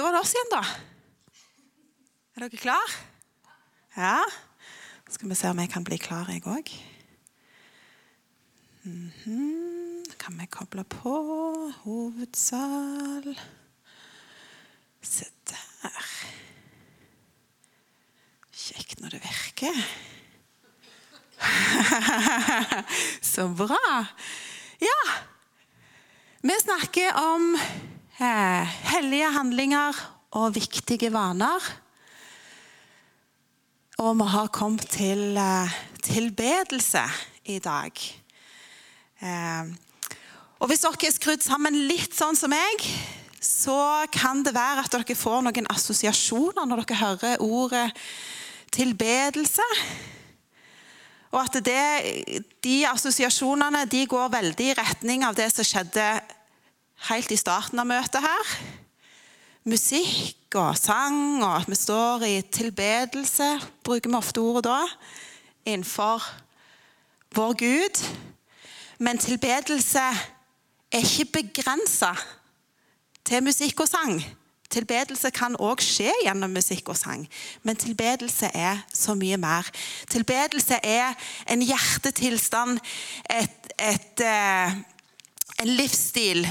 Da var det oss igjen, da. Er dere klar? Ja? Skal vi se om jeg kan bli klar, jeg òg. Mhm. Kan vi koble på hovedsal Se der. Kjekt når det virker. Så bra. Ja. Vi snakker om eh, hellige handlinger og viktige vaner. Og vi har kommet til eh, tilbedelse i dag. Eh, og hvis dere er skrudd sammen litt sånn som meg, så kan det være at dere får noen assosiasjoner når dere hører ordet tilbedelse. Og at det, de assosiasjonene de går veldig i retning av det som skjedde helt i starten av møtet her. Musikk og sang, og at vi står i tilbedelse, bruker vi ofte ordet da, innenfor vår Gud. Men tilbedelse er ikke begrensa til musikk og sang. Tilbedelse kan òg skje gjennom musikk og sang, men tilbedelse er så mye mer. Tilbedelse er en hjertetilstand, et, et, eh, en livsstil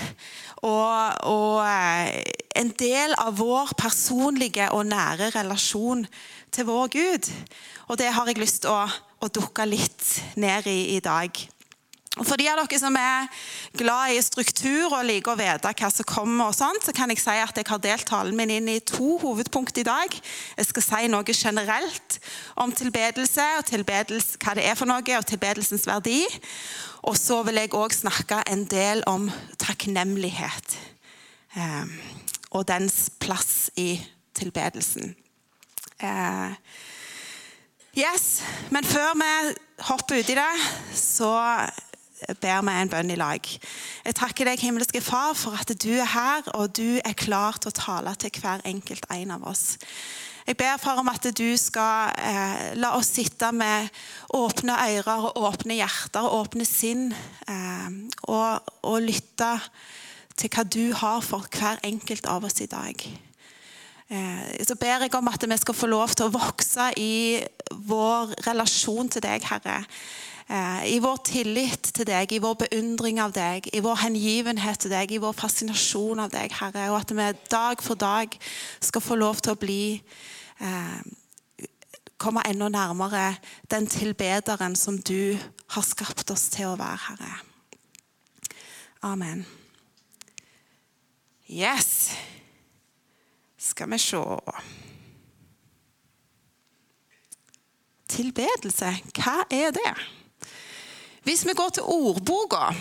og, og, eh, en del av vår personlige og nære relasjon til vår Gud. Og det har jeg lyst til å, å dukke litt ned i i dag. Og For de av dere som er glad i struktur og liker å vite hva som kommer, og sånt, så kan jeg si at jeg har delt talen min inn i to hovedpunkt i dag. Jeg skal si noe generelt om tilbedelse, og tilbedelse, hva det er for noe, og tilbedelsens verdi. Og så vil jeg òg snakke en del om takknemlighet eh, og dens plass i tilbedelsen. Eh, yes, Men før vi hopper uti det, så ber vi en bønn i lag. Jeg takker deg, himmelske Far, for at du er her, og du er klar til å tale til hver enkelt en av oss. Jeg ber far om at du skal eh, la oss sitte med åpne ører og åpne hjerter og åpne sinn, eh, og, og, lytte til hva du har for hver enkelt av oss i dag. Eh, så ber jeg om at vi skal få lov til å vokse i vår relasjon til deg, Herre. Eh, I vår tillit til deg, i vår beundring av deg, i vår hengivenhet til deg, i vår fascinasjon av deg, Herre. Og at vi dag for dag skal få lov til å bli eh, Komme enda nærmere den tilbederen som du har skapt oss til å være, Herre. Amen. Yes. Skal vi se Tilbedelse, hva er det? Hvis vi går til ordboka,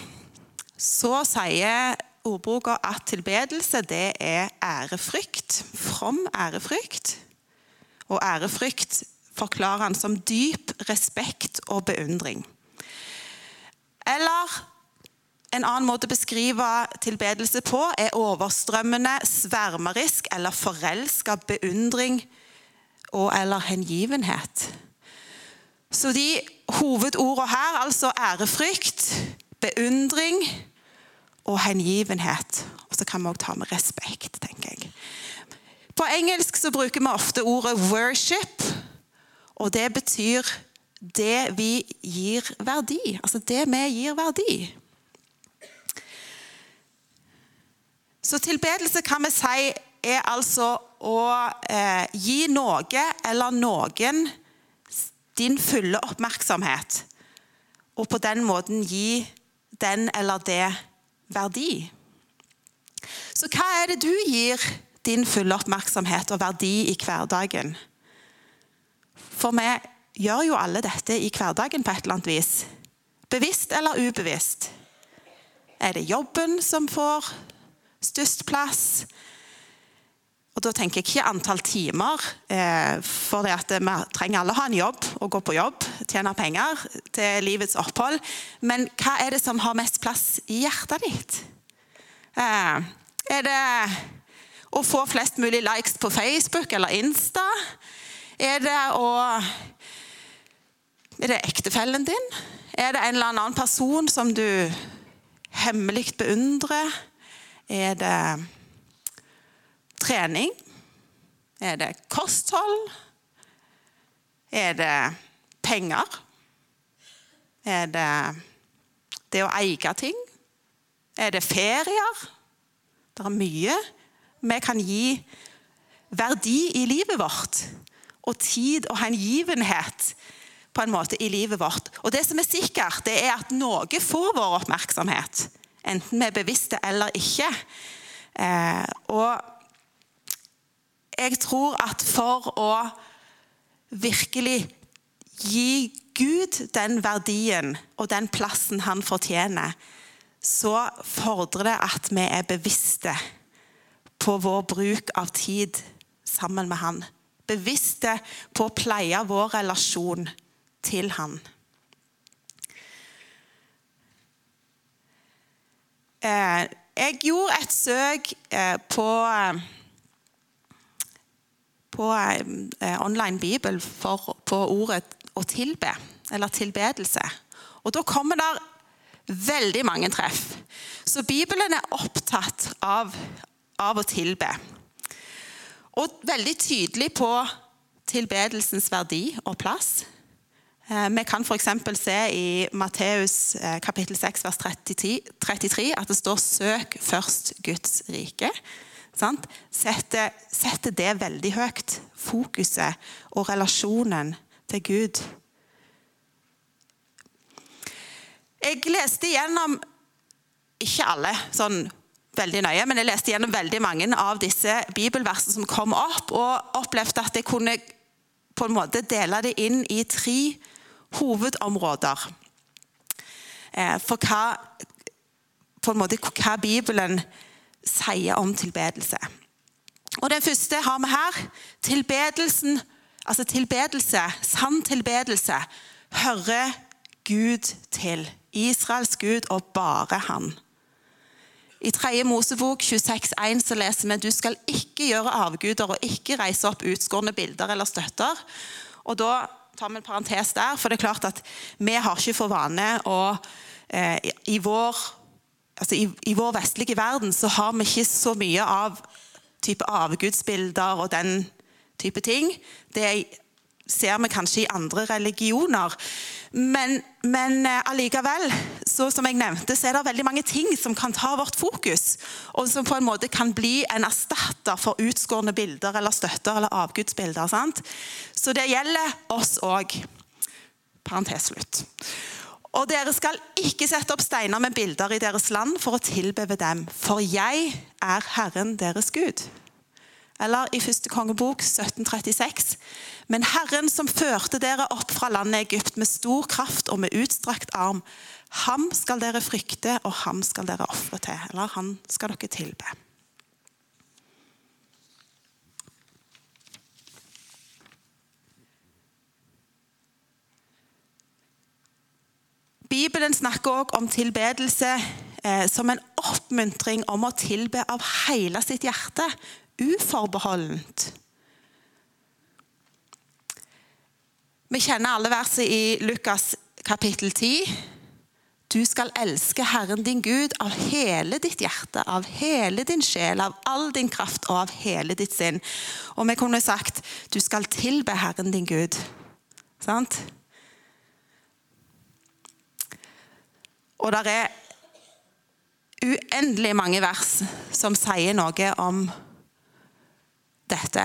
så sier ordboka at tilbedelse det er ærefrykt. From ærefrykt. Og ærefrykt forklarer han som dyp respekt og beundring. Eller en annen måte å beskrive tilbedelse på er overstrømmende, svermerisk eller forelska beundring og eller hengivenhet. Så de hovedordene her, altså ærefrykt, beundring og hengivenhet. Og så kan vi også ta med respekt, tenker jeg. På engelsk så bruker vi ofte ordet 'worship', og det betyr det vi gir verdi. Altså det vi gir verdi. Så tilbedelse kan vi si er altså å eh, gi noe eller noen din fulle oppmerksomhet, og på den måten gi den eller det verdi. Så hva er det du gir din fulle oppmerksomhet og verdi i hverdagen? For vi gjør jo alle dette i hverdagen på et eller annet vis. Bevisst eller ubevisst. Er det jobben som får størst plass? Og Da tenker jeg ikke antall timer, eh, for det at vi trenger alle å ha en jobb og gå på jobb, tjene penger til livets opphold. Men hva er det som har mest plass i hjertet ditt? Eh, er det å få flest mulig likes på Facebook eller Insta? Er det å Er det ektefellen din? Er det en eller annen person som du hemmelig beundrer? Er det trening? Er det kosthold? Er det penger? Er det det å eie ting? Er det ferier? Det er mye vi kan gi verdi i livet vårt. Og tid og hengivenhet på en måte i livet vårt. Og det som er sikkert, det er at noe får vår oppmerksomhet. Enten vi er bevisste eller ikke. Eh, og jeg tror at for å virkelig gi Gud den verdien og den plassen han fortjener, så fordrer det at vi er bevisste på vår bruk av tid sammen med han. Bevisste på å pleie vår relasjon til han. Eh, jeg gjorde et søk eh, på en online bibel for, på ordet 'å tilbe', eller 'tilbedelse'. Og Da kommer det veldig mange treff. Så Bibelen er opptatt av, av å tilbe. Og veldig tydelig på tilbedelsens verdi og plass. Eh, vi kan f.eks. se i Matteus eh, kapittel 6 vers 33 at det står 'søk først Guds rike'. Setter, setter det veldig høyt. Fokuset og relasjonen til Gud. Jeg leste gjennom ikke alle sånn veldig nøye, men jeg leste gjennom veldig mange av disse bibelversene som kom opp, og opplevde at jeg kunne på en måte dele det inn i tre hovedområder. Eh, for hva, måte, hva Bibelen sier om tilbedelse. Og Den første har vi her. Tilbedelsen Altså tilbedelse, sann tilbedelse, hører Gud til. Israels Gud og bare han. I 3. Mosebok 26,1 så leser vi du skal ikke gjøre avguder og ikke reise opp utskårne bilder eller støtter. Og Da tar vi en parentes der, for det er klart at vi har ikke for vane å eh, i, vår, altså i, i, vår vestlige verden så har vi ikke så mye av type avgudsbilder og den type ting. Det ser vi kanskje i andre religioner. Men, men eh, allikevel, så som jeg nevnte, så er det veldig mange ting som kan ta vårt fokus, og som på en måte kan bli en erstatter for utskårne bilder eller støtter eller avgudsbilder. Sant? Så det gjelder oss òg. Parentes slutt. Og dere skal ikke sette opp steiner med bilder i deres land for å tilbe ved dem, for jeg er Herren deres Gud. Eller i første kongebok 1736. Men Herren som førte dere opp fra landet Egypt med stor kraft og med utstrakt arm, ham skal dere frykte, og ham skal dere ofre til. Eller han skal dere tilbe. Bibelen snakker også om tilbedelse eh, som en oppmuntring om å tilbe av hele sitt hjerte, uforbeholdent. Vi kjenner alle verset i Lukas kapittel 10. Du skal elske Herren din Gud av hele ditt hjerte, av hele din sjel, av all din kraft og av hele ditt sinn. Og vi kunne sagt du skal tilbe Herren din Gud. Sant? Og det er uendelig mange vers som sier noe om dette.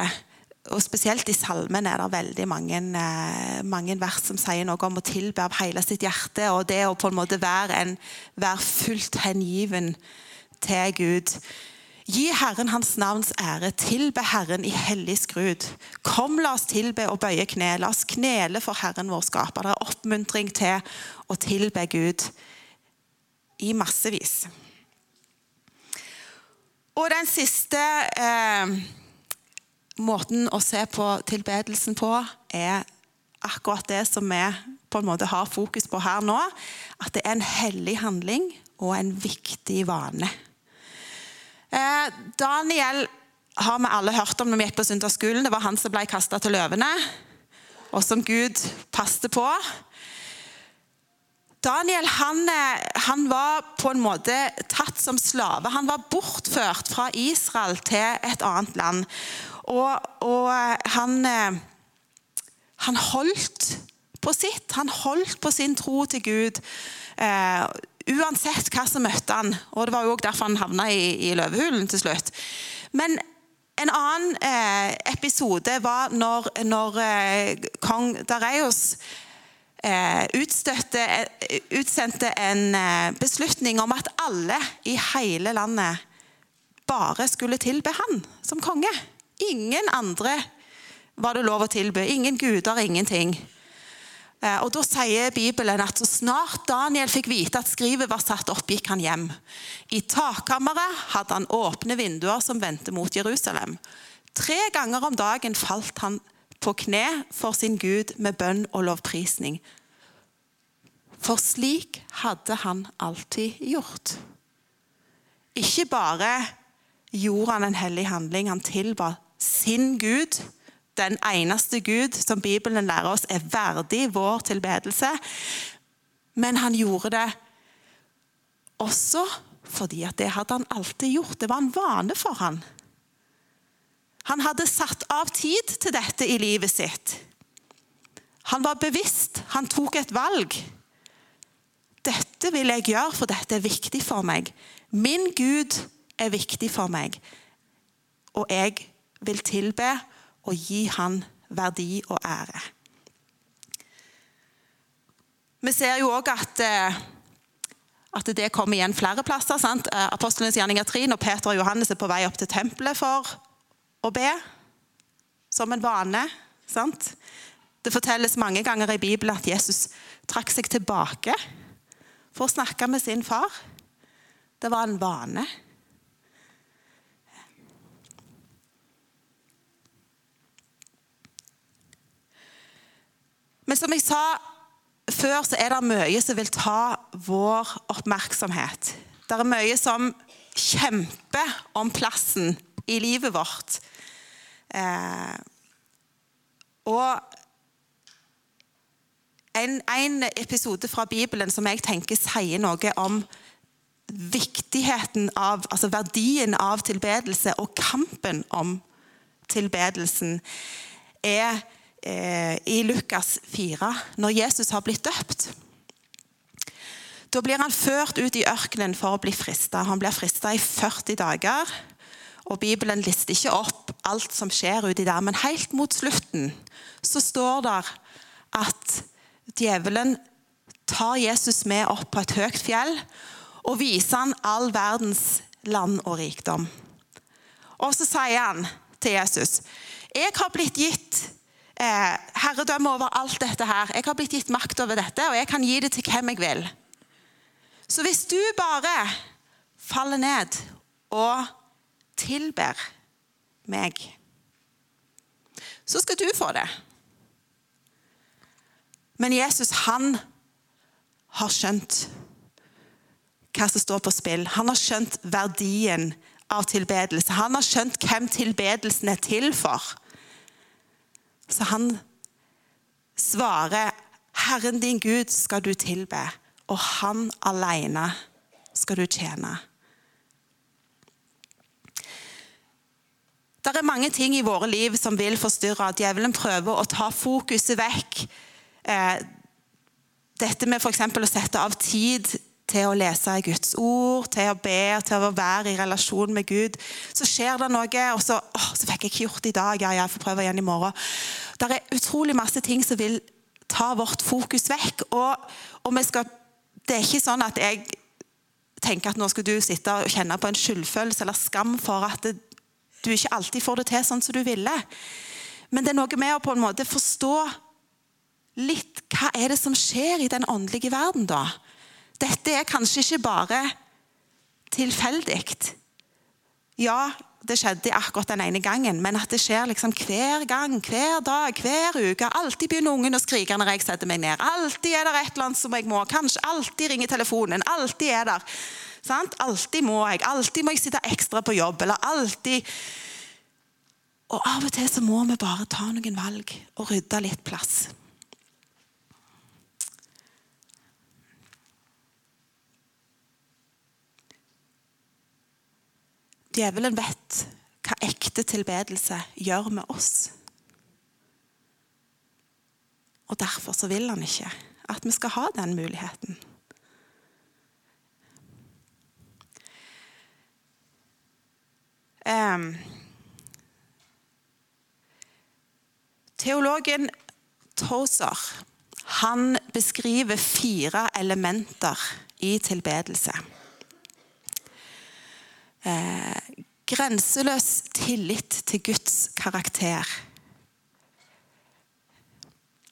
Og Spesielt i salmen er det veldig mange, eh, mange, vers som sier noe om å tilbe av hele sitt hjerte. Og det å på en måte være, en, være fullt hengiven til Gud. Gi Herren Hans navns ære. Tilbe Herren i hellig skrud. Kom, la oss tilbe og bøye kne. La oss knele for Herren vår skaper. Det er oppmuntring til å tilbe Gud i massevis. Og den siste eh, måten å se på tilbedelsen på er akkurat det som vi på en måte har fokus på her nå. At det er en hellig handling og en viktig vane. Eh, Daniel har vi alle hørt om når vi gikk på søndagsskolen. Det var han som ble kasta til løvene, og som Gud passte på. Daniel han, han, var på en måte tatt som slave. Han var bortført fra Israel til et annet land. Og, og han, han, holdt på sitt. Han holdt på sin tro til Gud. Eh, uansett hva som møtte han. Og Det var jo derfor han havna i, i løvehulen til slutt. Men en annen eh, episode var når, når eh, kong Dareios eh, utstøtte, eh, utsendte en eh, beslutning om at alle i hele landet bare skulle tilbe han som konge. Ingen andre var det lov å tilbe. Ingen guder, ingenting. Eh, og Da sier Bibelen at så snart Daniel fikk vite at skrivet var satt opp, gikk han hjem. I takkammeret hadde han åpne vinduer som vendte mot Jerusalem. Tre ganger om dagen falt han på kne for sin Gud med bønn og lovprisning. For slik hadde han alltid gjort. Ikke bare gjorde han en hellig handling, han tilba sin Gud den eneste Gud som Bibelen lærer oss er verdig vår tilbedelse. Men han gjorde det også fordi at det hadde han alltid gjort. Det var en vane for han. Han hadde satt av tid til dette i livet sitt. Han var bevisst. Han tok et valg. Dette vil jeg gjøre, for dette er viktig for meg. Min Gud er viktig for meg. Og jeg vil tilbe og gi han verdi og ære. Vi ser jo òg at, eh, at, det kommer igjen flere plasser. sant? Eh, Apostlenes gjerninger 3, når Peter og Johannes er på vei opp til tempelet for å be, som en vane. sant? Det fortelles mange ganger i Bibelen at Jesus trakk seg tilbake for å snakke med sin far. Det var en vane. Men som jeg sa før, så er det mye som vil ta vår oppmerksomhet. Det er mye som kjemper om plassen i livet vårt. Eh, og en, en, episode fra Bibelen som jeg tenker sier noe om viktigheten av, altså verdien av tilbedelse og kampen om tilbedelsen, er eh, i Lukas 4, når Jesus har blitt døpt. Da blir han ført ut i ørkenen for å bli frista. Han blir frista i 40 dager. og Bibelen lister ikke opp alt som skjer uti der, men helt mot slutten så står det at djevelen tar Jesus med opp på et høyt fjell og viser han all verdens land og rikdom. Og så sier han til Jesus, 'Jeg har blitt gitt eh, herredømme over alt dette her. Jeg har blitt gitt makt over dette, og jeg kan gi det til hvem jeg vil. Så hvis du bare faller ned og tilber meg, så skal du få det. Men Jesus, han har skjønt hva som står på spill. Han har skjønt verdien av tilbedelse. Han har skjønt hvem tilbedelsen er til for. Så han svarer, 'Herren din Gud skal du tilbe, og Han alene skal du tjene'. Det er mange ting i våre liv som vil forstyrre. Djevelen prøver å ta fokuset vekk. Eh, dette med f.eks. å sette av tid til å lese Guds ord, til å be, til å være i relasjon med Gud. Så skjer det noe, og så, åh, så fikk jeg ikke gjort det i dag. Ja, jeg får prøve igjen i morgen. Det er utrolig masse ting som vil ta vårt fokus vekk. Og, og skal, det er ikke sånn at jeg tenker at nå skal du sitte og kjenne på en skyldfølelse eller skam for at det, du ikke alltid får det til sånn som du ville. Men det er noe med å på en måte forstå litt hva er det som skjer i den åndelige verden, da dette er kanskje ikke bare tilfeldig. Ja, det skjedde akkurat den ene gangen, men at det skjer liksom hver gang, hver dag, hver uke. Alltid begynner ungen å skrike når jeg setter meg ned. Alltid er det et eller annet som jeg må. Kanskje alltid ringer telefonen. Alltid er der. Sant? Alltid må jeg. Alltid må jeg sitte ekstra på jobb. Eller alltid Og av og til så må vi bare ta noen valg og rydde litt plass. Djevelen vet hva ekte tilbedelse gjør med oss. Og derfor så vil han ikke at vi skal ha den muligheten. Teologen Tozer han beskriver fire elementer i tilbedelse. Eh, grenseløs tillit til Guds karakter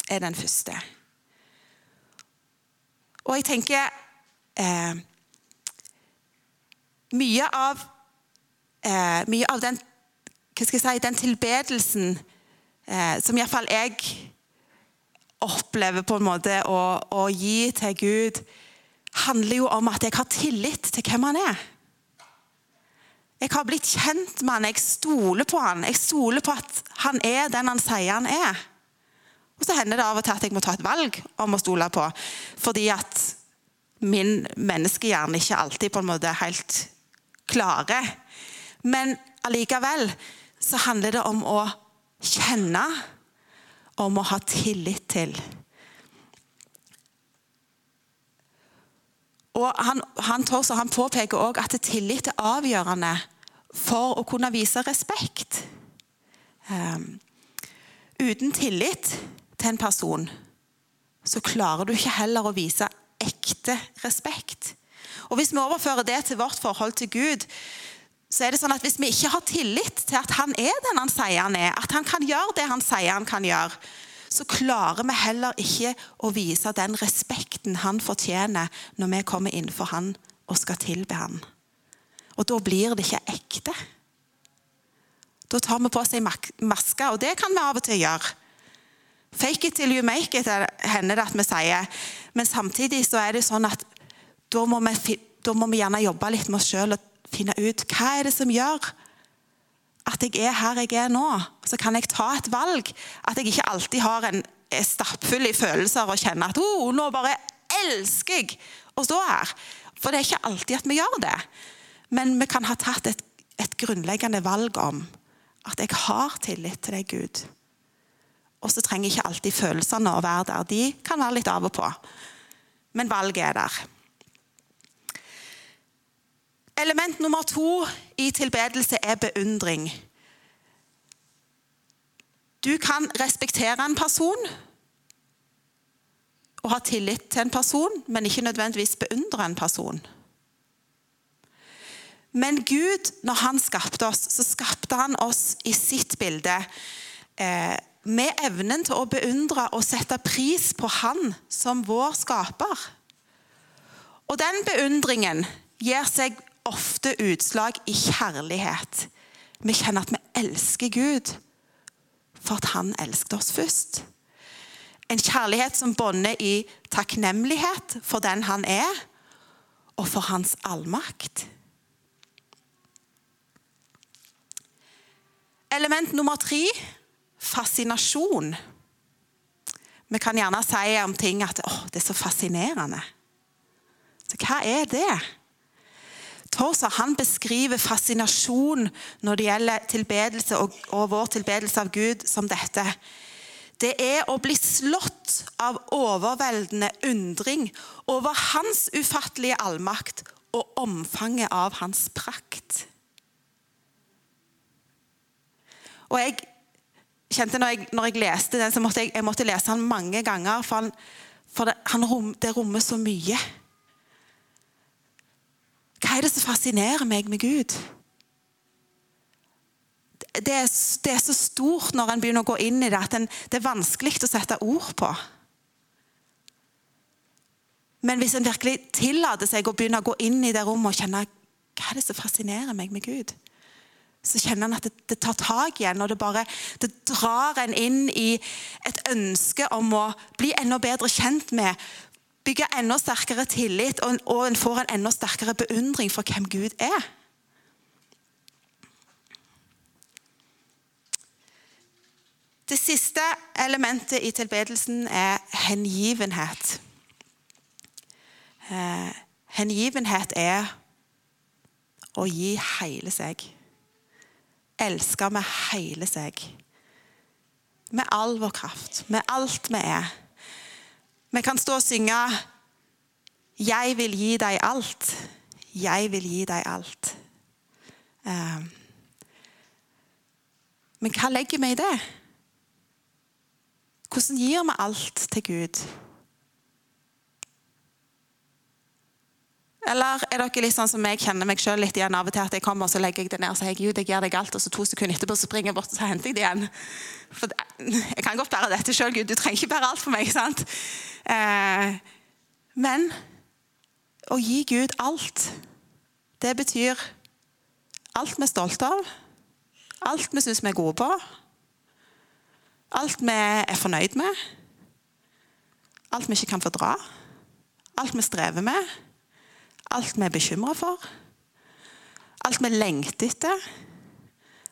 er den første. Og jeg tenker eh, Mye av, eh, mye av den, si, den tilbedelsen eh, som iallfall jeg opplever på en måte å, å gi til Gud, handler jo om at jeg har tillit til hvem han er. Jeg har blitt kjent med han, jeg stoler på han. Jeg stoler på at han er den han sier han er. Og så hender det av og til at jeg må ta et valg om å stole på, fordi at min menneskehjerne ikke alltid på en måte helt klare. Men allikevel så handler det om å kjenne, om å ha tillit til. Og han, han, han påpeker også at tillit er avgjørende for å kunne vise respekt. Um, uten tillit til en person, så klarer du ikke heller å vise ekte respekt. Og Hvis vi overfører det til vårt forhold til Gud, så er det sånn at hvis vi ikke har tillit til at han er den han sier han er, at han kan gjøre det han sier han kan gjøre, så klarer vi heller ikke å vise den respekten han fortjener når vi kommer innenfor han og skal tilbe han. Og da blir det ikke ekte. Da tar vi på oss ei maske, og det kan vi av og til gjøre. Fake it till you make it, hender det at vi sier. Men samtidig så er det sånn at da må vi, da må vi gjerne jobbe litt med oss sjøl og finne ut hva er det som gjør at jeg er her jeg er nå. Så kan jeg ta et valg. At jeg ikke alltid har en stappfull i følelser og kjenner at oh, nå bare elsker jeg å stå her. For det er ikke alltid at vi gjør det. Men vi kan ha tatt et, et grunnleggende valg om at jeg har tillit til deg, Gud. Og så trenger ikke alltid følelsene å være der. De kan være litt av og på. Men valget er der. Element nummer to i tilbedelse er beundring. Du kan respektere en person og ha tillit til en person, men ikke nødvendigvis beundre en person. Men Gud, når han skapte oss, så skapte han oss i sitt bilde. Eh, med evnen til å beundre og sette pris på Han som vår skaper. Og den beundringen gir seg ofte utslag i kjærlighet. Vi kjenner at vi elsker Gud for at han elsket oss først. En kjærlighet som bånder i takknemlighet for den han er, og for hans allmakt. Element nummer tre fascinasjon. Vi kan gjerne si om ting at å, det er så fascinerende. Så hva er det? Torsa han beskriver fascinasjon når det gjelder tilbedelse og, og vår tilbedelse av Gud, som dette. Det er å bli slått av overveldende undring over hans ufattelige allmakt og omfanget av hans prakt. Og jeg kjente når jeg, når jeg leste den, så måtte jeg, jeg måtte lese den mange ganger, for, han, for det, rom, det rommer så mye. Hva er det som fascinerer meg med Gud? Det er, det er så stort når en begynner å gå inn i det, at en, det er vanskelig å sette ord på. Men hvis en virkelig tillater seg å begynne å gå inn i det rommet og kjenne hva er det som fascinerer meg med Gud, så kjenner han at det, det tar tak igjen. Og det bare det drar en inn i et ønske om å bli enda bedre kjent med. Bygge enda sterkere tillit, og, og en får en enda sterkere beundring for hvem Gud er. Det siste elementet i tilbedelsen er hengivenhet. Eh, hengivenhet er å gi hele seg. Elske med hele seg. Med all vår kraft, med alt vi er. Vi kan stå og synge 'Jeg vil gi deg alt'. Jeg vil gi deg alt. Eh, men hva legger vi i det? Hvordan gir vi alt til Gud? Eller er dere litt sånn som jeg kjenner meg selv litt igjen av og til at jeg kommer og så legger jeg det ned og sier Gud, jeg gir deg alt, og så to sekunder etterpå så springer jeg bort og så henter jeg det igjen. For Jeg kan godt bære dette sjøl, Gud. Du trenger ikke bære alt for meg. sant? Eh, men å gi Gud alt, det betyr alt vi er stolte av, alt vi syns vi er gode på, alt vi er fornøyd med, alt vi ikke kan fordra, alt vi strever med Alt vi er bekymra for. Alt vi lengter etter.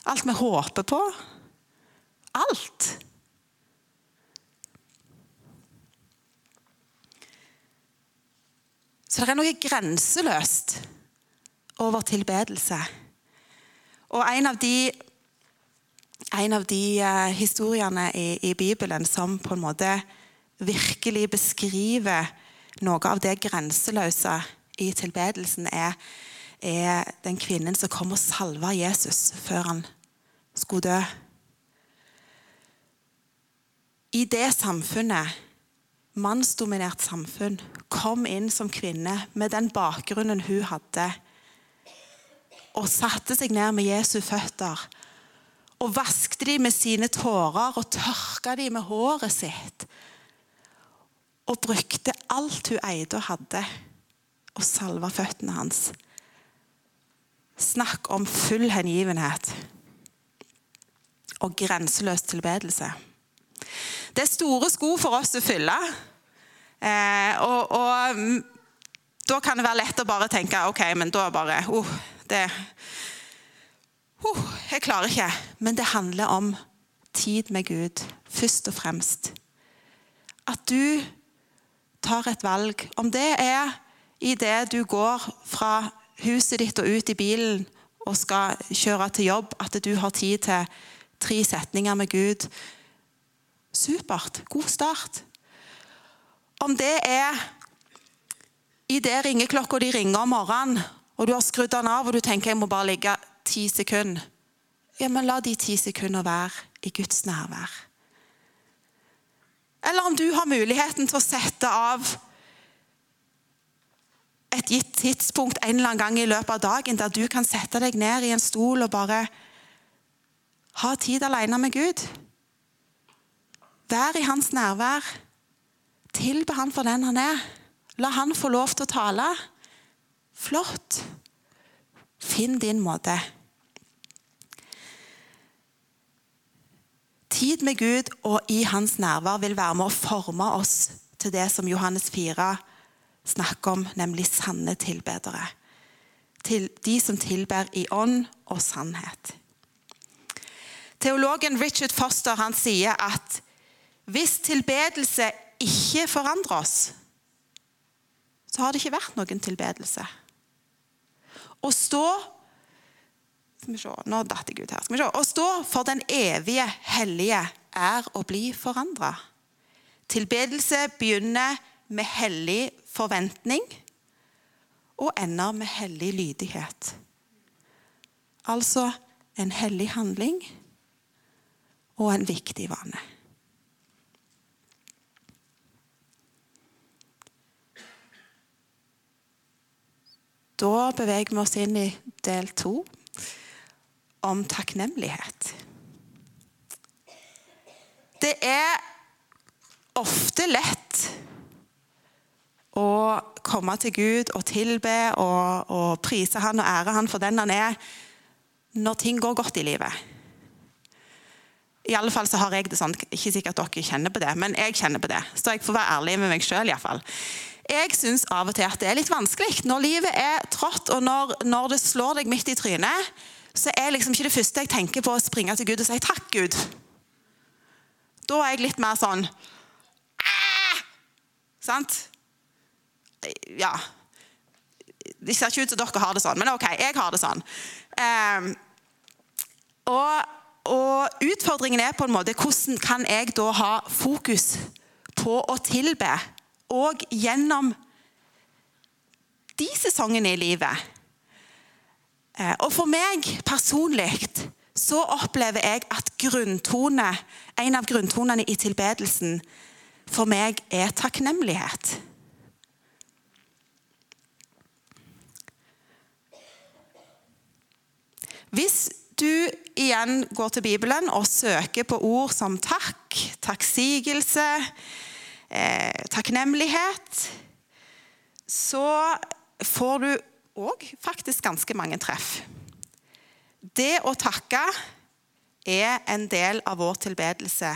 Alt vi håper på. Alt. Så det er noe grenseløst over tilbedelse. Og en av de, en av de uh, historiene i, i, Bibelen som på en måte virkelig beskriver noe av det grenseløse i tilbedelsen, er, er den kvinnen som kom og salva Jesus før han skulle dø. I det samfunnet, mannsdominert samfunn, kom inn som kvinne med den bakgrunnen hun hadde, og satte seg ned med Jesu føtter og vaskte dem med sine tårer og tørka dem med håret sitt. Og brukte alt hun eide og hadde og salve føttene hans. Snakk om full hengivenhet og grenseløs tilbedelse. Det er store sko for oss å fylle. Eh, og, og, da kan det være lett å bare tenke OK, men da bare oh, det, oh, Jeg klarer ikke. Men det handler om tid med Gud, først og fremst. At du tar et valg. Om det er idet du går fra huset ditt og ut i bilen og skal kjøre til jobb, at du har tid til tre setninger med Gud. Supert. God start. Om det er idet ringeklokka di ringer om morgenen, og du har skrudd den av og du tenker jeg må bare ligge ti sekunder, ja, men la de ti sekundene være i Guds nærvær. Eller om du har muligheten til å sette av et gitt tidspunkt en eller annen gang i løpet av dagen der du kan sette deg ned i en stol og bare ha tid alene med Gud. Vær i hans nærvær. Tilbe han for den han er. La han få lov til å tale. Flott. Finn din måte. Tid med Gud og i hans nærvær vil være med å forme oss til det som Johannes 4 snakker om, nemlig sanne tilbedere. Til de som tilber i ånd og sannhet. Teologen Richard Foster han sier at hvis tilbedelse ikke forandrer oss, så har det ikke vært noen tilbedelse. Å stå skal vi se, nå datt jeg ut her. Skal vi se. Å stå for den evige hellige er å bli forandra. Tilbedelse begynner med hellig forventning og ender med hellig lydighet. Altså en hellig handling og en viktig vane. Da beveger vi oss inn i del to om takknemlighet. Det er ofte lett å komme til Gud og tilbe og, og prise Han og ære Han for den Han er, når ting går godt i livet. I alle fall så har jeg det sånn, Ikke sikkert dere kjenner på det, men jeg kjenner på det. Så jeg får være ærlig med meg sjøl. Jeg syns av og til at det er litt vanskelig. Når livet er trått, og når, når, det slår deg midt i trynet, så er liksom ikke det første jeg tenker på å springe til Gud og si 'takk, Gud'. Da er jeg litt mer sånn Sant? Ja Det ser ikke ut som dere har det sånn, men OK, jeg har det sånn. Um, og, og utfordringen er på en måte hvordan kan jeg da ha fokus på å tilbe, og gjennom de sesongene i livet. Eh, og for meg personlig så opplever jeg at grunntone, en av grunntonene i tilbedelsen for meg er takknemlighet. Hvis du igjen går til Bibelen og søker på ord som takk, takksigelse, eh, takknemlighet, så får du òg faktisk ganske mange treff. Det å takke er en del av vår tilbedelse.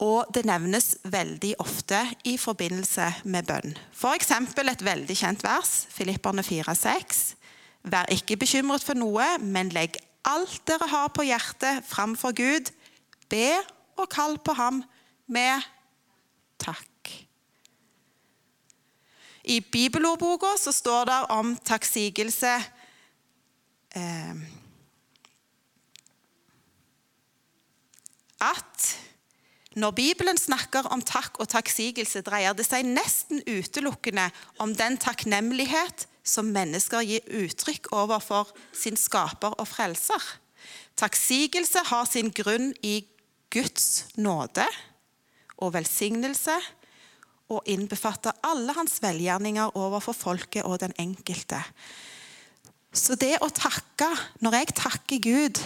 Og det nevnes veldig ofte i forbindelse med bønn. F.eks. et veldig kjent vers, Filipperne 4,6. Vær ikke bekymret for noe, men legg alt dere har på hjertet, framfor Gud. Be og kall på ham med takk. I bibelordboka står det om takksigelse eh, At når Bibelen snakker om takk og takksigelse, dreier det seg nesten utelukkende om den takknemlighet som mennesker gir uttrykk overfor sin skaper og frelser. Takksigelse har sin grunn i Guds nåde og velsignelse og innbefatter alle hans velgjerninger overfor folket og den enkelte. Så det å takke Når jeg takker Gud,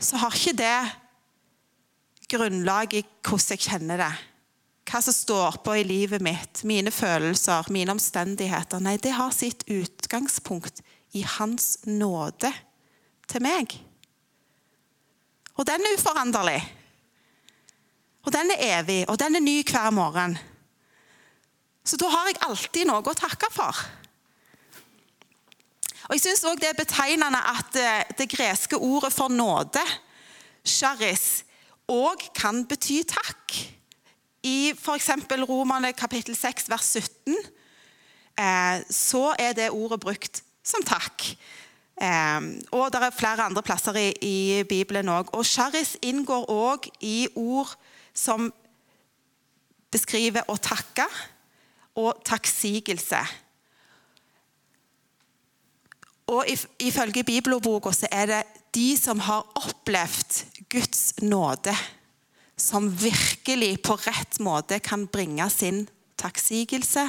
så har ikke det grunnlag i hvordan jeg kjenner det. Hva som står på i livet mitt, mine følelser, mine omstendigheter. Nei, det har sitt utgangspunkt i Hans nåde til meg. Og den er uforanderlig. Og den er evig, og den er ny hver morgen. Så da har jeg alltid noe å takke for. Og Jeg syns det er betegnende at eh, det greske ordet for nåde, charis, òg kan bety takk. I f.eks. Romane kapittel 6 vers 17 eh, så er det ordet brukt som takk. Eh, og det er flere andre plasser i, i Bibelen òg. Og charis inngår òg i ord som beskriver å takke og takksigelse. Og Ifølge bibelordboka så er det de som har opplevd Guds nåde, som virkelig på rett måte kan bringe sin takksigelse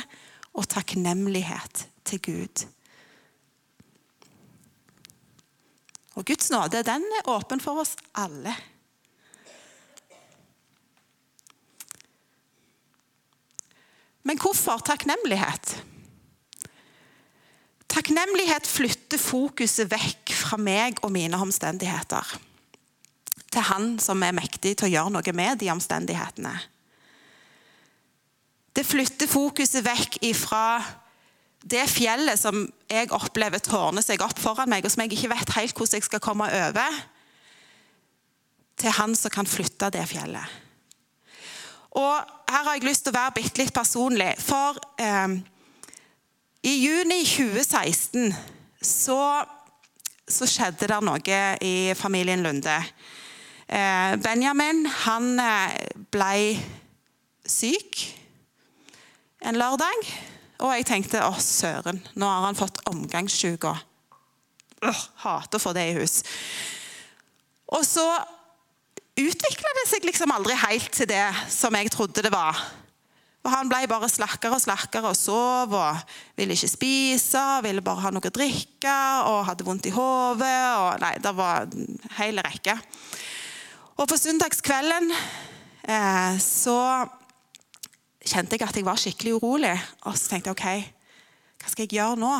og takknemlighet til Gud. Og Guds nåde den er åpen for oss alle. Men hvorfor takknemlighet? Takknemlighet flytter fokuset vekk fra meg og mine omstendigheter til Han som er mektig til å gjøre noe med de omstendighetene. Det flytter fokuset vekk ifra det fjellet som jeg opplever tårner seg opp foran meg, og som jeg ikke vet helt hvordan jeg skal komme over, til Han som kan flytte det fjellet. Og her har jeg lyst til å være bitte litt personlig. For eh, i juni 2016 så, så, skjedde det noe i familien Lunde. Eh, Benjamin han eh, ble syk en lørdag. Og jeg tenkte å søren, nå har han fått omgangssjuke. Øh, hater å få det i hus. Og så utvikla det seg liksom aldri helt til det som jeg trodde det var. Og Han ble bare slakkere og slakkere og sov og ville ikke spise. Ville bare ha noe å drikke og hadde vondt i hodet. Nei, det var en hel rekke. Og på søndagskvelden eh, så kjente jeg at jeg var skikkelig urolig. Og så tenkte jeg OK, hva skal jeg gjøre nå?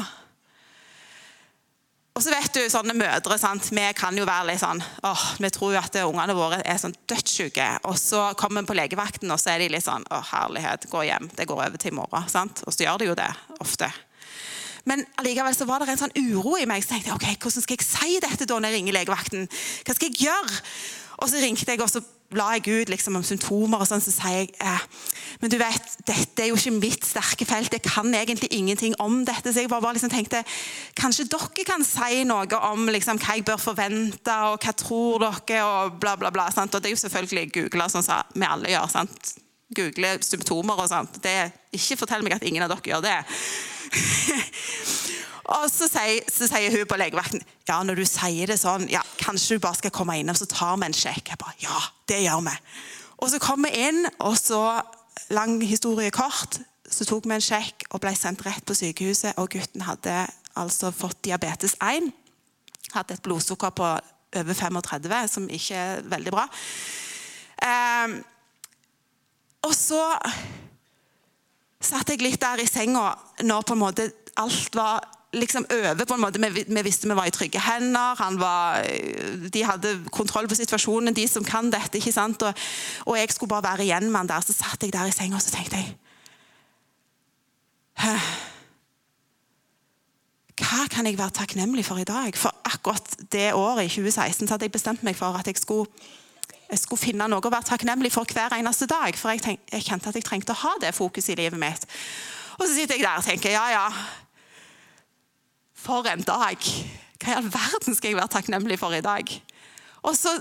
Og så vet du, sånne mødre, sant? Vi kan jo være litt sånn åh, Vi tror jo at ungene våre er sånn dødssyke. Og så kommer vi på legevakten, og så er de litt sånn Å, herlighet, gå hjem. Det går over til i morgen. sant? Og så gjør det jo det ofte. Men allikevel så var det en sånn uro i meg. Så tenkte jeg ok, hvordan skal jeg si dette da når jeg ringer legevakten? Hva skal jeg gjøre? Og så ringte jeg, og så la jeg ut liksom, om symptomer, og sånn, så sier jeg eh, men du vet, dette er jo ikke mitt sterke felt. Jeg kan egentlig ingenting om dette. Så jeg bare, bare liksom tenkte kanskje dere kan si noe om liksom, hva jeg bør forvente, og hva tror dere, og bla, bla, bla. Sant? Og det er jo selvfølgelig googla, sånn som vi alle gjør. sant? Google symptomer og sånt. Det, ikke fortell meg at ingen av dere gjør det. Og så sier, så sier, hun på legevakten ja, når du sier det sånn, ja, kanskje du bare skal komme inn og så tar vi en sjekk. Jeg bare, ja, det gjør vi. Og så kom vi inn, og så, lang historie kort, så tok vi en sjekk og ble sendt rett på sykehuset. Og gutten hadde altså fått diabetes 1. Hadde et blodsukker på over 35, som ikke er veldig bra. Eh, og så satt jeg litt der i senga når på en måte alt var liksom over. på en måte. Vi, vi, visste vi var i trygge hender. Var, de hadde kontroll på situasjonen, de som kan dette. ikke sant? Og, og jeg skulle bare være igjen med han der. Så satt jeg der i senga og så tenkte jeg Hva kan jeg være takknemlig for i dag? For akkurat det året, i 2016, så hadde jeg bestemt meg for at jeg skulle, jeg skulle finne noe å være takknemlig for hver eneste dag. For jeg, tenk, jeg kjente at jeg trengte å ha det fokuset i livet mitt. Og så sitter jeg der og tenker ja, ja, for en dag! Hva i all verden skal jeg være takknemlig for i dag? Og så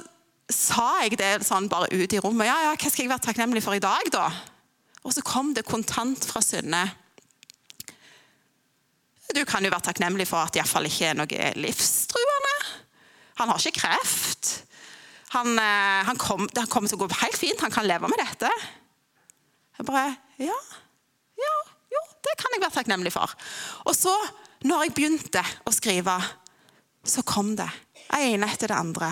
sa jeg det sånn bare ut i rommet. Ja, ja, hva skal jeg være takknemlig for i dag, da? Og så kom det kontant fra Synne. Du kan jo være takknemlig for at det iallfall ikke er noe livstruende. Han har ikke kreft. Han, eh, han, kommer til å gå helt fint. Han kan leve med dette. Jeg bare Ja. Ja, jo, det kan jeg være takknemlig for. Og så når jeg begynte å skrive, så kom det ene etter det andre.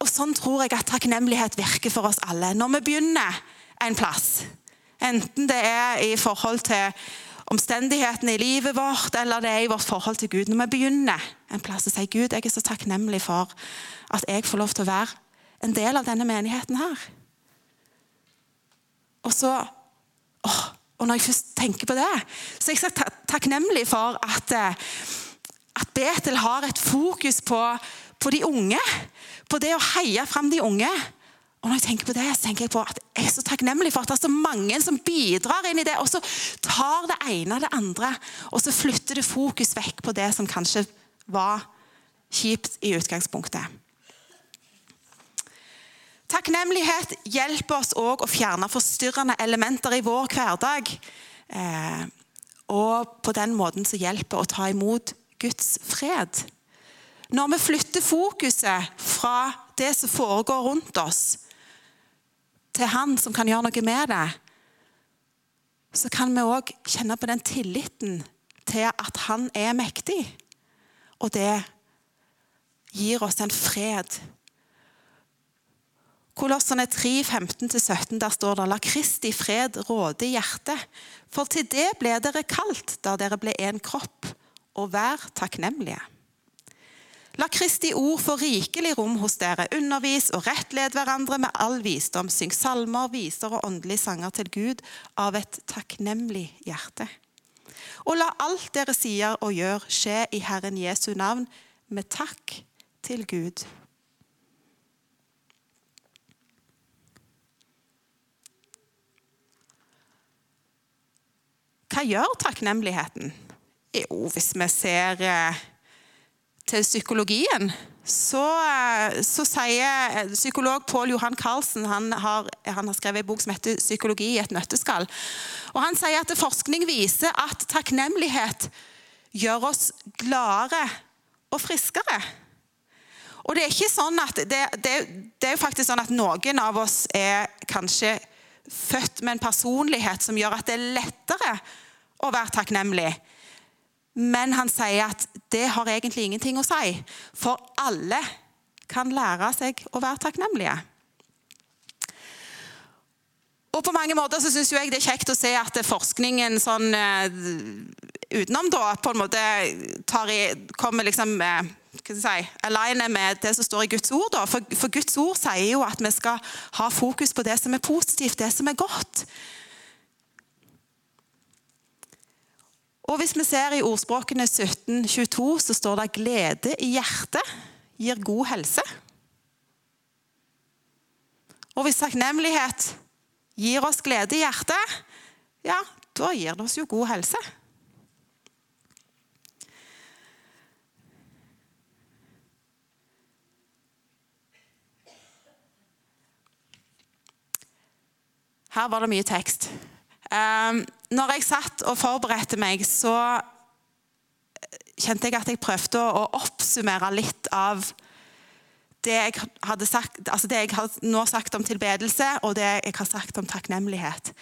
Og Sånn tror jeg at takknemlighet virker for oss alle. Når vi begynner en plass, enten det er i forhold til omstendighetene i livet vårt, eller det er i vårt forhold til Gud. Når vi begynner en plass og sier Gud, jeg er så takknemlig for at jeg får lov til å være en del av denne menigheten her. Og så åh, og når jeg først tenker på det, så er jeg så takknemlig for at, eh, at Betel har et fokus på, på, de unge. På det å heie fram de unge. Og når jeg tenker på det, så tenker jeg på at jeg er så takknemlig for at det er så mange som bidrar inn i det, og så tar det ene og det andre, og så flytter det fokus vekk på det som kanskje var kjipt i utgangspunktet. Takknemlighet hjelper oss òg å fjerne forstyrrende elementer i vår hverdag. Eh, og på den måten så hjelper å ta imot Guds fred. Når vi flytter fokuset fra det som foregår rundt oss, til Han som kan gjøre noe med det, så kan vi òg kjenne på den tilliten til at Han er mektig. Og det gir oss en fred Kolossene 3, 15-17, der står det La Kristi fred råde i hjertet. For til det ble dere kalt da dere ble en kropp, og vær takknemlige. La Kristi ord få rikelig rom hos dere. Undervis og rettled hverandre med all visdom. Syng salmer, viser og åndelige sanger til Gud av et takknemlig hjerte. Og la alt dere sier og gjør, skje i Herren Jesu navn, med takk til Gud. Hva gjør takknemligheten? Jo, hvis vi ser eh, til psykologien, så, eh, så sier eh, psykolog Pål Johan Carlsen han har, han har, skrevet en bok som heter 'Psykologi i et nøtteskall'. Og Han sier at forskning viser at takknemlighet gjør oss gladere og friskere. Og det er ikke sånn at det, det, det er jo faktisk sånn at noen av oss er kanskje født med en personlighet som gjør at det er lettere å være takknemlig. Men han sier at det har egentlig ingenting å si, for alle kan lære seg å være takknemlige. Og på mange måter så syns jeg det er kjekt å se at forskningen sånn uh, utenom da på en måte tar i, kommer liksom hva aligner med det som står i Guds ord. Da. For, for Guds ord sier jo at vi skal ha fokus på det som er positivt, det som er godt. Og Hvis vi ser i ordspråkene 1722, så står det 'glede i hjertet gir god helse'. Og hvis takknemlighet gir oss glede i hjertet, ja, da gir det oss jo god helse. Her var det mye tekst. Um, når jeg satt og forberedte meg, så kjente jeg at jeg prøvde å oppsummere litt av det jeg, hadde sagt, altså det jeg har nå sagt om tilbedelse, og det jeg har sagt om takknemlighet.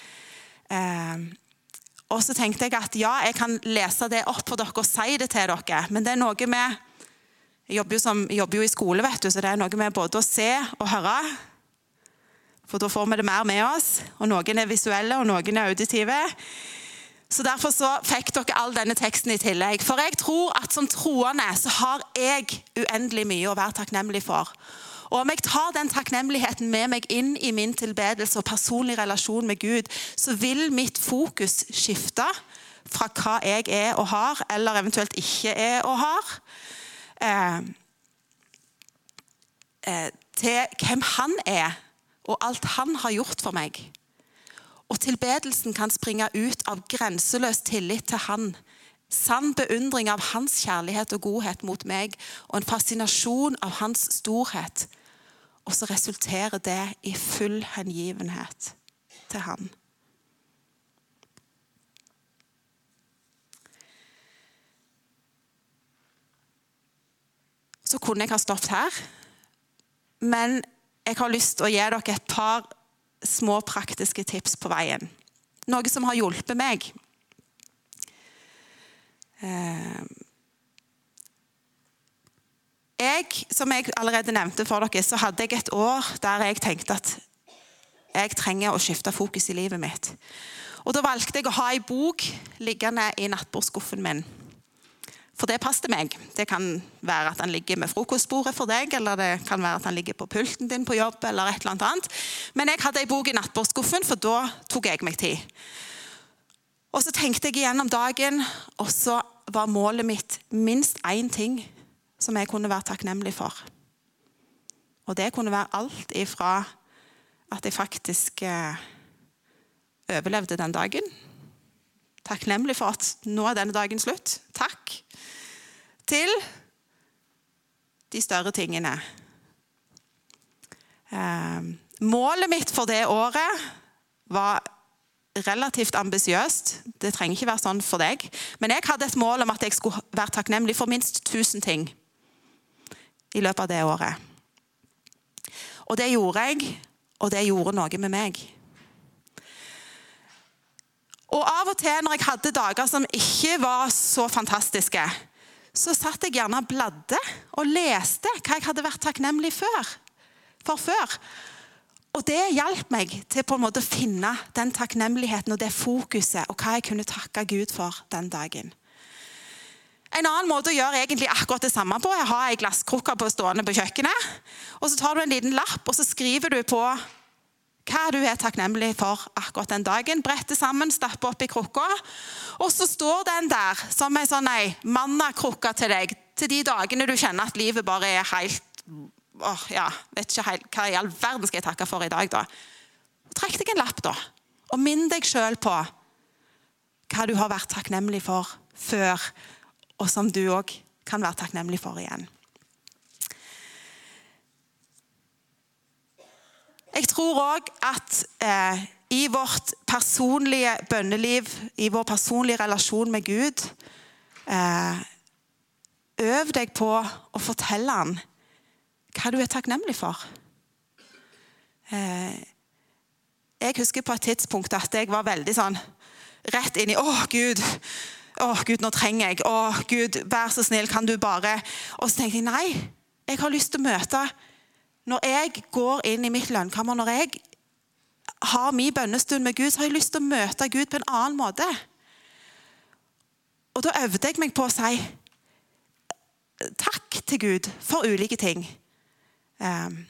Eh, og så tenkte jeg at ja, jeg kan lese det opp for dere og si det til dere, men det er noe med Jeg jobber jo, som, jobber jo i skole, vet du, så det er noe med både å se og høre for da får vi det mer med oss. Og Noen er visuelle, og noen er auditive. Så Derfor så fikk dere all denne teksten i tillegg. For jeg tror at som troende så har jeg uendelig mye å være takknemlig for. Og Om jeg tar den takknemligheten med meg inn i min tilbedelse og personlig relasjon med Gud, så vil mitt fokus skifte fra hva jeg er og har, eller eventuelt ikke er og har, eh, eh, til hvem han er og alt han har gjort for meg. Og tilbedelsen kan springe ut av grenseløs tillit til han. Sann beundring av hans kjærlighet og godhet mot meg, og en fascinasjon av hans storhet. Og så resulterer det i full hengivenhet til han. Så kunne jeg ha stoppet her, men jeg har lyst til å gi dere et par små praktiske tips på veien. Noe som har hjulpet meg. Eh, jeg, som jeg allerede nevnte for dere, så hadde jeg et år der jeg tenkte at jeg trenger å skifte fokus i livet mitt. Og Da valgte jeg å ha ei bok liggende i nattbordskuffen min. For det passet meg. Det kan være at han ligger med frokostbordet for deg, eller det kan være at han ligger på pulten din på jobb. eller et eller annet. Men jeg hadde ei bok i nattbordskuffen, for da tok jeg meg tid. Og Så tenkte jeg igjennom dagen, og så var målet mitt minst én ting som jeg kunne være takknemlig for. Og det kunne være alt ifra at jeg faktisk eh, overlevde den dagen. Takknemlig for at nå er denne dagen slutt. Takk til de større tingene. Ehm, målet mitt for det året var relativt ambisiøst. Det trenger ikke være sånn for deg. Men jeg hadde et mål om at jeg skulle være takknemlig for minst 1000 ting i løpet av det året. Og det gjorde jeg, og det gjorde noe med meg. Og av og til når jeg hadde dager som ikke var så fantastiske, så satt jeg gjerne og bladde og leste hva jeg hadde vært takknemlig for, for før. Og det hjalp meg til på en måte å finne den takknemligheten og det fokuset og hva jeg kunne takke Gud for den dagen. En annen måte å gjøre egentlig akkurat det samme på er å ha ei glasskrukke på stående på kjøkkenet. og Så tar du en liten lapp og så skriver du på hva du er takknemlig for akkurat den dagen. Bretter sammen, stapper oppi krukka. Og så står den der som en sånn mannakrukke til deg til de dagene du kjenner at livet bare er helt åh, ja, vet ikke helt, Hva i all verden skal jeg takke for i dag, da? Trekk deg en lapp, da. Og minn deg sjøl på hva du har vært takknemlig for før, og som du òg kan være takknemlig for igjen. Jeg tror òg at eh, i vårt personlige bønneliv, i vår personlige relasjon med Gud eh, Øv deg på å fortelle han hva du er takknemlig for. Eh, jeg husker på et tidspunkt at jeg var veldig sånn rett inn i Å, Gud! Å, Gud, nå trenger jeg. Å, Gud, vær så snill, kan du bare Og så tenkte jeg nei, jeg har lyst til å møte når jeg går inn i mitt lønnkammer, når jeg har min bønnestund med Gud, så har jeg lyst til å møte Gud på en annen måte. Og da øvde jeg meg på å si takk til Gud for ulike ting. Um,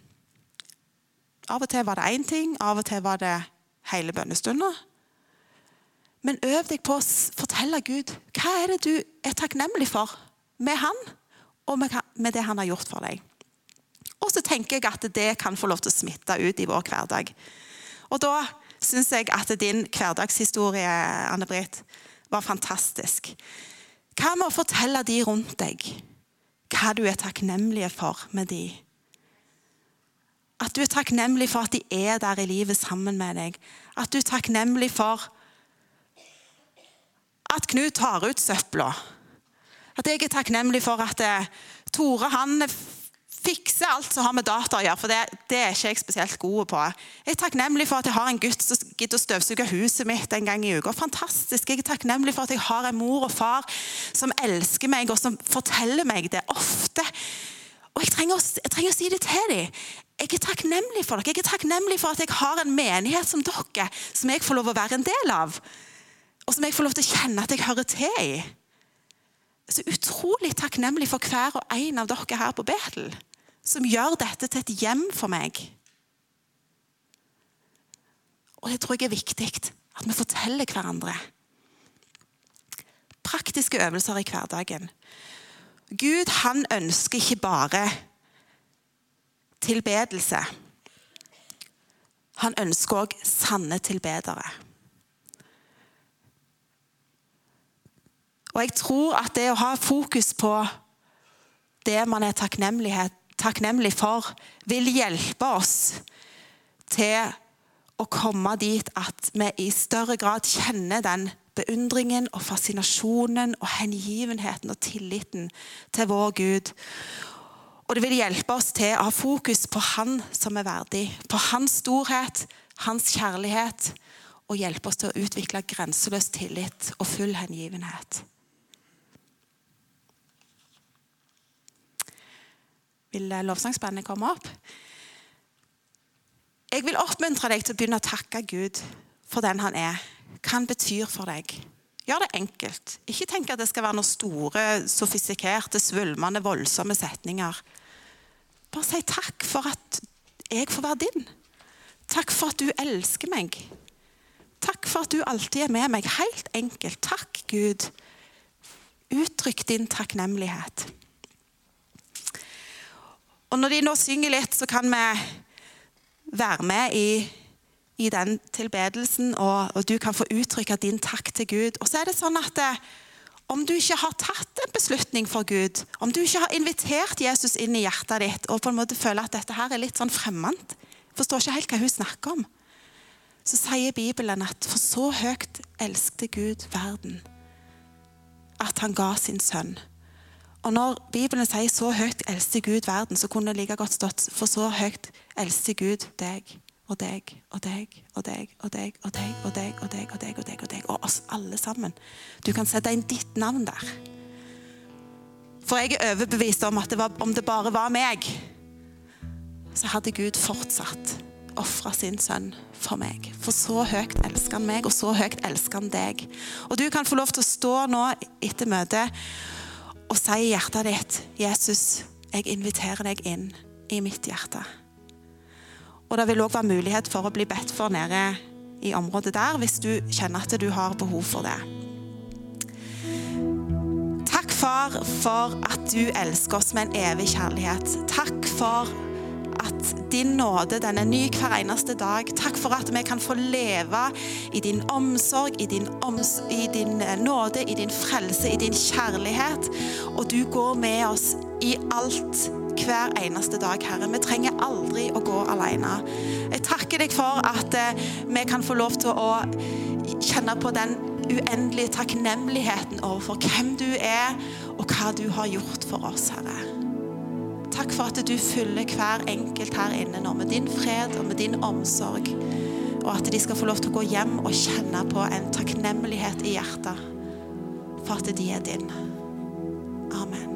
av og til var det én ting, av og til var det hele bønnestunder. Men øv deg på å fortelle Gud hva er det du er takknemlig for med Han, og med det Han har gjort for deg. Og så tenker jeg at det kan få lov til å smitte ut i vår hverdag. Og da syns jeg at din hverdagshistorie, Anne-Britt, var fantastisk. Hva med å fortelle de rundt deg hva du er takknemlig for med de? At du er takknemlig for at de er der i livet sammen med deg. At du er takknemlig for at Knut tar ut søpla. At jeg er takknemlig for at eh, Tore han fikser alt som har med data å gjøre, for det, det, er ikke jeg spesielt god på. Jeg er takknemlig for at jeg har en gutt som gidder å støvsuge huset mitt en gang i uka. Fantastisk. Jeg er takknemlig for at jeg har en mor og far som elsker meg, og som forteller meg det ofte. Og jeg trenger, å, jeg trenger å si det til dem. Jeg er takknemlig for dere. Jeg er takknemlig for at jeg har en menighet som dere, som jeg får lov å være en del av. Og som jeg får lov til å kjenne at jeg hører til i. Så utrolig takknemlig for hver og en av dere her på Betel som gjør dette til et hjem for meg. Og det tror jeg er viktig at vi forteller hverandre. Praktiske øvelser i hverdagen. Gud han ønsker ikke bare tilbedelse. Han ønsker òg sanne tilbedere. Og jeg tror at det å ha fokus på det man er takknemlighet takknemlig for, vil hjelpe oss til å komme dit at vi i større grad kjenner den beundringen og fascinasjonen og hengivenheten og tilliten til vår Gud. Og det vil hjelpe oss til å ha fokus på Han som er verdig, på Hans storhet, Hans kjærlighet, og hjelpe oss til å utvikle grenseløs tillit og full hengivenhet. Vil lovsangsbandet komme opp? Jeg vil oppmuntre deg til å begynne å takke Gud for den han er. Hva han betyr for deg. Gjør det enkelt. Ikke tenk at det skal være noen store, sofistikerte, svulmende, voldsomme setninger. Bare si takk for at jeg får være din. Takk for at du elsker meg. Takk for at du alltid er med meg. Helt enkelt. Takk, Gud. Uttrykk din takknemlighet. Og når de nå synger litt, så kan vi være med i, i den tilbedelsen, og, og, du kan få uttrykke din takk til Gud. Og så er det sånn at det, eh, om du ikke har tatt en beslutning for Gud, om du ikke har invitert Jesus inn i hjertet ditt og på en måte føler at dette her er litt sånn fremmed, forstår ikke helt hva hun snakker om, så sier Bibelen at for så høyt elskte Gud verden at han ga sin sønn og når Bibelen sier 'så høyt eldste Gud verden', så kunne det like godt stått 'for så høyt eldste Gud deg' og deg og deg og deg og deg og deg og deg og deg og deg og deg og deg og oss alle sammen. Du kan sette inn ditt navn der. For jeg er overbevist om at det var, om det bare var meg, så hadde Gud fortsatt ofra sin sønn for meg. For så høyt elsker han meg, og så høyt elsker han deg. Og du kan få lov til å stå nå etter møtet og si i hjertet ditt 'Jesus, jeg inviterer deg inn i mitt hjerte'. Og Det vil òg være mulighet for å bli bedt for nede i området der, hvis du kjenner at du har behov for det. Takk, far, for at du elsker oss med en evig kjærlighet. Takk for at din nåde den er ny hver eneste dag. Takk for at vi kan få leve i din omsorg, i din, oms i din eh, nåde, i din frelse, i din kjærlighet. Og du går med oss i alt hver eneste dag, Herre. Vi trenger aldri å gå alene. Jeg takker deg for at eh, vi kan få lov til å kjenne på den uendelige takknemligheten overfor hvem du er, og hva du har gjort for oss, Herre. Takk for at du fyller hver enkelt her inne nå med din fred og med din omsorg. Og at de skal få lov til å gå hjem og kjenne på en takknemlighet i hjertet for at de er din. Amen.